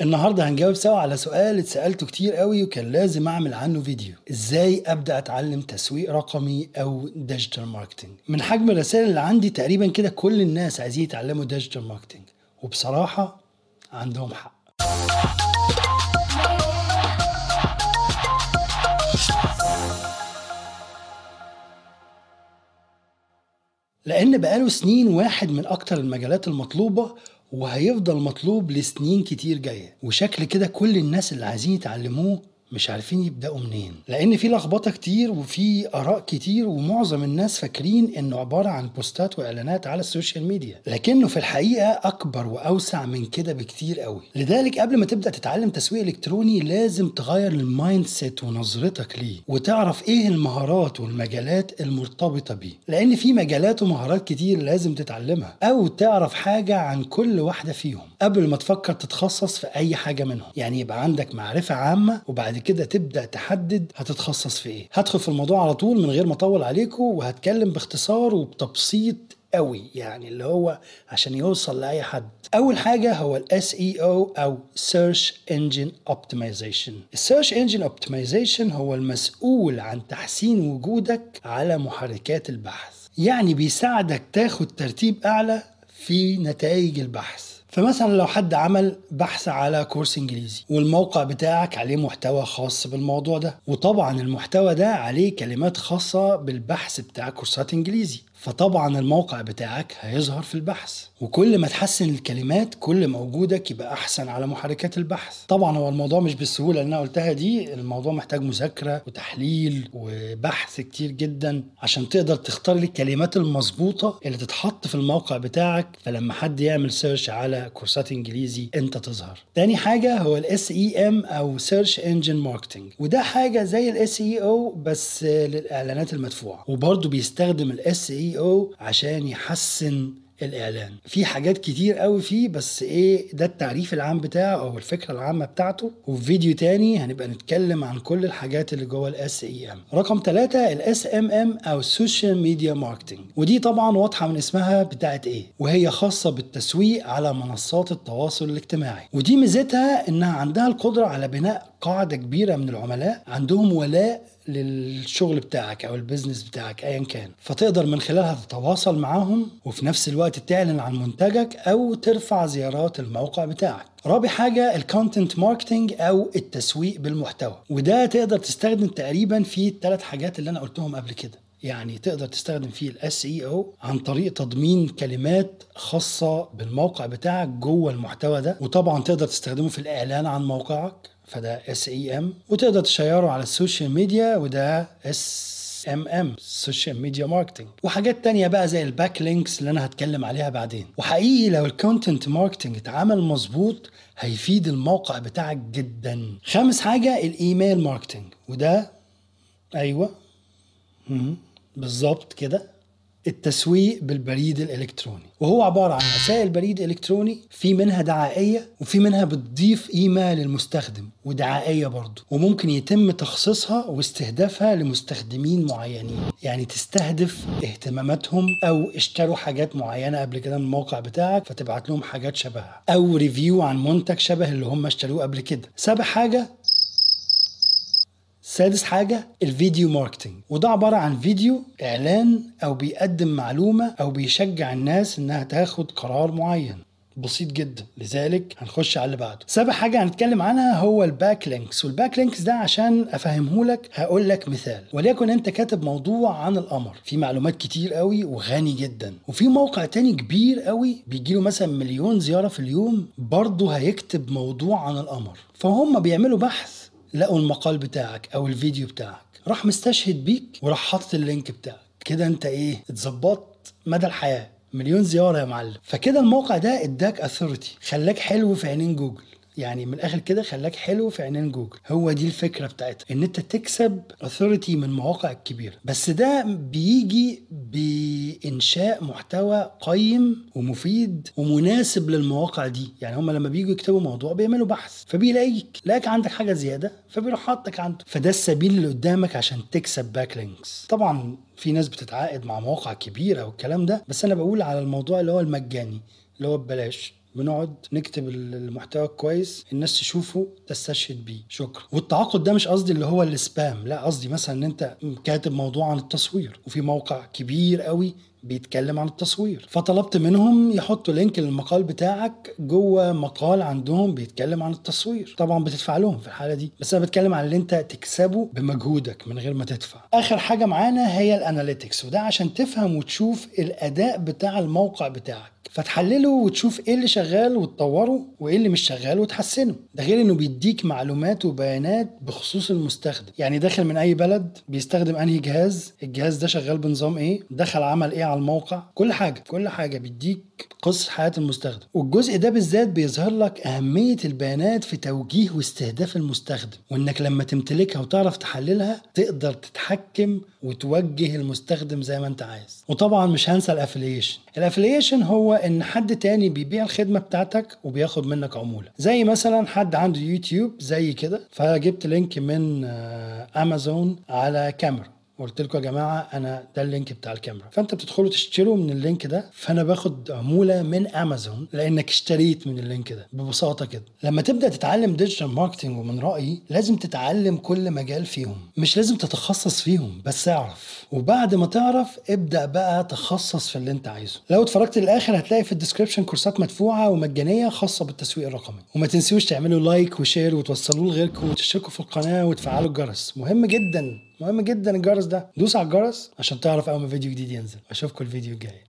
النهارده هنجاوب سوا على سؤال اتسألته كتير قوي وكان لازم أعمل عنه فيديو. إزاي أبدأ أتعلم تسويق رقمي أو digital marketing من حجم الرسائل اللي عندي تقريبا كده كل الناس عايزين يتعلموا digital marketing وبصراحة عندهم حق. لأن بقاله سنين واحد من أكتر المجالات المطلوبة وهيفضل مطلوب لسنين كتير جاية. وشكل كده كل الناس اللي عايزين يتعلموه مش عارفين يبدأوا منين. لأن في لخبطة كتير وفي آراء كتير ومعظم الناس فاكرين إنه عبارة عن بوستات وإعلانات على ال social media. لكنه في الحقيقة أكبر وأوسع من كده بكتير قوي. لذلك قبل ما تبدأ تتعلم تسويق إلكتروني لازم تغير ال mindset ونظرتك ليه وتعرف إيه المهارات والمجالات المرتبطة بيه. لأن في مجالات ومهارات كتير لازم تتعلمها أو تعرف حاجة عن كل واحدة فيهم. قبل ما تفكر تتخصص في أي حاجة منهم. يعني يبقى عندك معرفة عامة وبعد كده تبدأ تحدد هتتخصص في إيه. هدخل في الموضوع على طول من غير ما أطول عليكم وهتكلم باختصار وبتبسيط قوي. يعني اللي هو عشان يوصل لأي حد. أول حاجة هو ال SEO أو search engine optimization ال search engine optimization هو المسؤول عن تحسين وجودك على محركات البحث. يعني بيساعدك تاخد ترتيب أعلى في نتائج البحث. فمثلا لو حد عمل بحث على كورس إنجليزي والموقع بتاعك عليه محتوى خاص بالموضوع ده وطبعا المحتوى ده عليه كلمات خاصة بالبحث بتاع كورسات إنجليزي. فطبعا الموقع بتاعك هيظهر في البحث. وكل ما تحسن الكلمات كل ما وجودك يبقى أحسن على محركات البحث. طبعا هو الموضوع مش بالسهولة اللي أنا قلتها دي. الموضوع محتاج مذاكرة وتحليل وبحث كتير جدا عشان تقدر تختار الكلمات المظبوطة اللي تتحط في الموقع بتاعك. فلما حد يعمل search على كورسات إنجليزي أنت تظهر. تاني حاجة هو ال SEM أو search engine marketing وده حاجة زي ال SEO بس للإعلانات المدفوعة. وبرضه بيستخدم ال SEO عشان يحسن الإعلان. في حاجات كتير قوي فيه بس إيه ده التعريف العام بتاعه أو الفكرة العامة بتاعته. وفي فيديو تاني هنبقى نتكلم عن كل الحاجات اللي جوه ال SEM رقم ثلاثة ال SMM أو social media marketing ودي طبعا واضحة من اسمها بتاعت إيه؟ وهي خاصة بالتسويق على منصات التواصل الاجتماعي. ودي ميزتها إنها عندها القدرة على بناء قاعدة كبيرة من العملاء عندهم ولاء للشغل بتاعك أو ال business بتاعك ايا كان. فتقدر من خلالها تتواصل معاهم وفي نفس الوقت تعلن عن منتجك أو ترفع زيارات الموقع بتاعك. رابع حاجة ال content marketing أو التسويق بالمحتوى. وده تقدر تستخدم تقريبا في الثلاث حاجات اللي أنا قلتهم قبل كده. يعني تقدر تستخدم فيه ال SEO عن طريق تضمين كلمات خاصة بالموقع بتاعك جوه المحتوى ده. وطبعا تقدر تستخدمه في الإعلان عن موقعك فده SEM وتقدر تشيره على ال social media وده SMM social media marketing وحاجات تانية بقى زي ال backlinks اللي أنا هتكلم عليها بعدين. وحقيقي لو ال content marketing اتعمل مظبوط هيفيد الموقع بتاعك جدا. خامس حاجة ال email marketing وده أيوه. بالظبط كده التسويق بالبريد الإلكتروني. وهو عبارة عن رسائل بريد إلكتروني في منها دعائية وفي منها بتضيف قيمه للمستخدم ودعائية برضه وممكن يتم تخصيصها واستهدافها لمستخدمين معينين. يعني تستهدف اهتماماتهم أو اشتروا حاجات معينة قبل كده من الموقع بتاعك فتبعت لهم حاجات شبهها. أو review عن منتج شبه اللي هم اشتروه قبل كده. سابع حاجة سادس حاجة ال video marketing. وده عبارة عن فيديو إعلان أو بيقدم معلومة أو بيشجع الناس إنها تاخد قرار معين. بسيط جدا. لذلك هنخش على اللي بعده. سابع حاجة هنتكلم عنها هو ال backlinks وال backlinks ده عشان افهمه لك هقول لك مثال. وليكن أنت كاتب موضوع عن القمر. في معلومات كتير قوي وغني جدا. وفي موقع تاني كبير قوي بيجيله مثلا مليون زيارة في اليوم برضه هيكتب موضوع عن القمر. فهم بيعملوا بحث لقوا المقال بتاعك أو الفيديو بتاعك راح مستشهد بيك وراح حاطط ال link بتاعك. كده أنت إيه اتظبطت مدى الحياة. مليون زيارة يا معلم. فكده الموقع ده اداك authority خلاك حلو في عينين جوجل. يعني من الآخر كده خلاك حلو في عينين جوجل. هو دي الفكرة بتاعتها إن أنت تكسب authority من المواقع الكبيرة. بس ده بيجي بإنشاء محتوى قيم ومفيد ومناسب للمواقع دي. يعني هم لما بييجوا يكتبوا موضوع بيعملوا بحث فبيلاقيك. لاقيك عندك حاجة زيادة فبيروح حاطك عنده. فده السبيل اللي قدامك عشان تكسب backlinks طبعا في ناس بتتعاقد مع مواقع كبيرة والكلام ده بس أنا بقول على الموضوع اللي هو المجاني اللي هو ببلاش. بنقعد نكتب المحتوى كويس الناس تشوفه تستشهد بيه. شكرا. والتعاقد ده مش قصدي اللي هو السبام لا قصدي مثلا إن أنت كاتب موضوع عن التصوير وفي موقع كبير قوي بيتكلم عن التصوير. فطلبت منهم يحطوا لينك للمقال بتاعك جوه مقال عندهم بيتكلم عن التصوير. طبعا بتدفع لهم في الحالة دي بس أنا بتكلم عن اللي أنت تكسبه بمجهودك من غير ما تدفع. آخر حاجة معانا هي الأناليتكس وده عشان تفهم وتشوف الأداء بتاع الموقع بتاعك. فتحلله وتشوف إيه اللي شغال وتطوره وإيه اللي مش شغال وتحسنه. ده غير إنه بيديك معلومات وبيانات بخصوص المستخدم. يعني داخل من أي بلد بيستخدم أنهي جهاز؟ الجهاز ده شغال بنظام إيه؟ دخل عمل إيه على الموقع كل حاجة كل حاجة بيديك قصة حياة المستخدم. والجزء ده بالذات بيظهر لك أهمية البيانات في توجيه واستهداف المستخدم وإنك لما تمتلكها وتعرف تحللها تقدر تتحكم وتوجه المستخدم زي ما أنت عايز. وطبعا مش هنسى ال affiliation ال affiliation هو إن حد تاني بيبيع الخدمة بتاعتك وبياخد منك عمولة. زي مثلا حد عنده يوتيوب زي كده فجبت link من أمازون على كاميرا. وقلت لكم يا جماعة أنا ده ال link بتاع الكاميرا. فأنت بتدخلوا تشتروا من ال link ده فأنا باخد عمولة من أمازون لأنك اشتريت من ال link ده ببساطة كده. لما تبدأ تتعلم digital marketing ومن رأيي لازم تتعلم كل مجال فيهم. مش لازم تتخصص فيهم بس اعرف. وبعد ما تعرف ابدأ بقى تخصص في اللي أنت عايزه. لو اتفرجت للآخر هتلاقي في ال description كورسات مدفوعة ومجانية خاصة بالتسويق الرقمي. وما تنسوش تعملوا like و share وتوصلوه لغيركم وتشتركوا في القناة وتفعلوا الجرس. مهم جدا. مهم جدا الجرس ده. دوس على الجرس عشان تعرف أول ما فيديو جديد ينزل. أشوفكم الفيديو الجاي.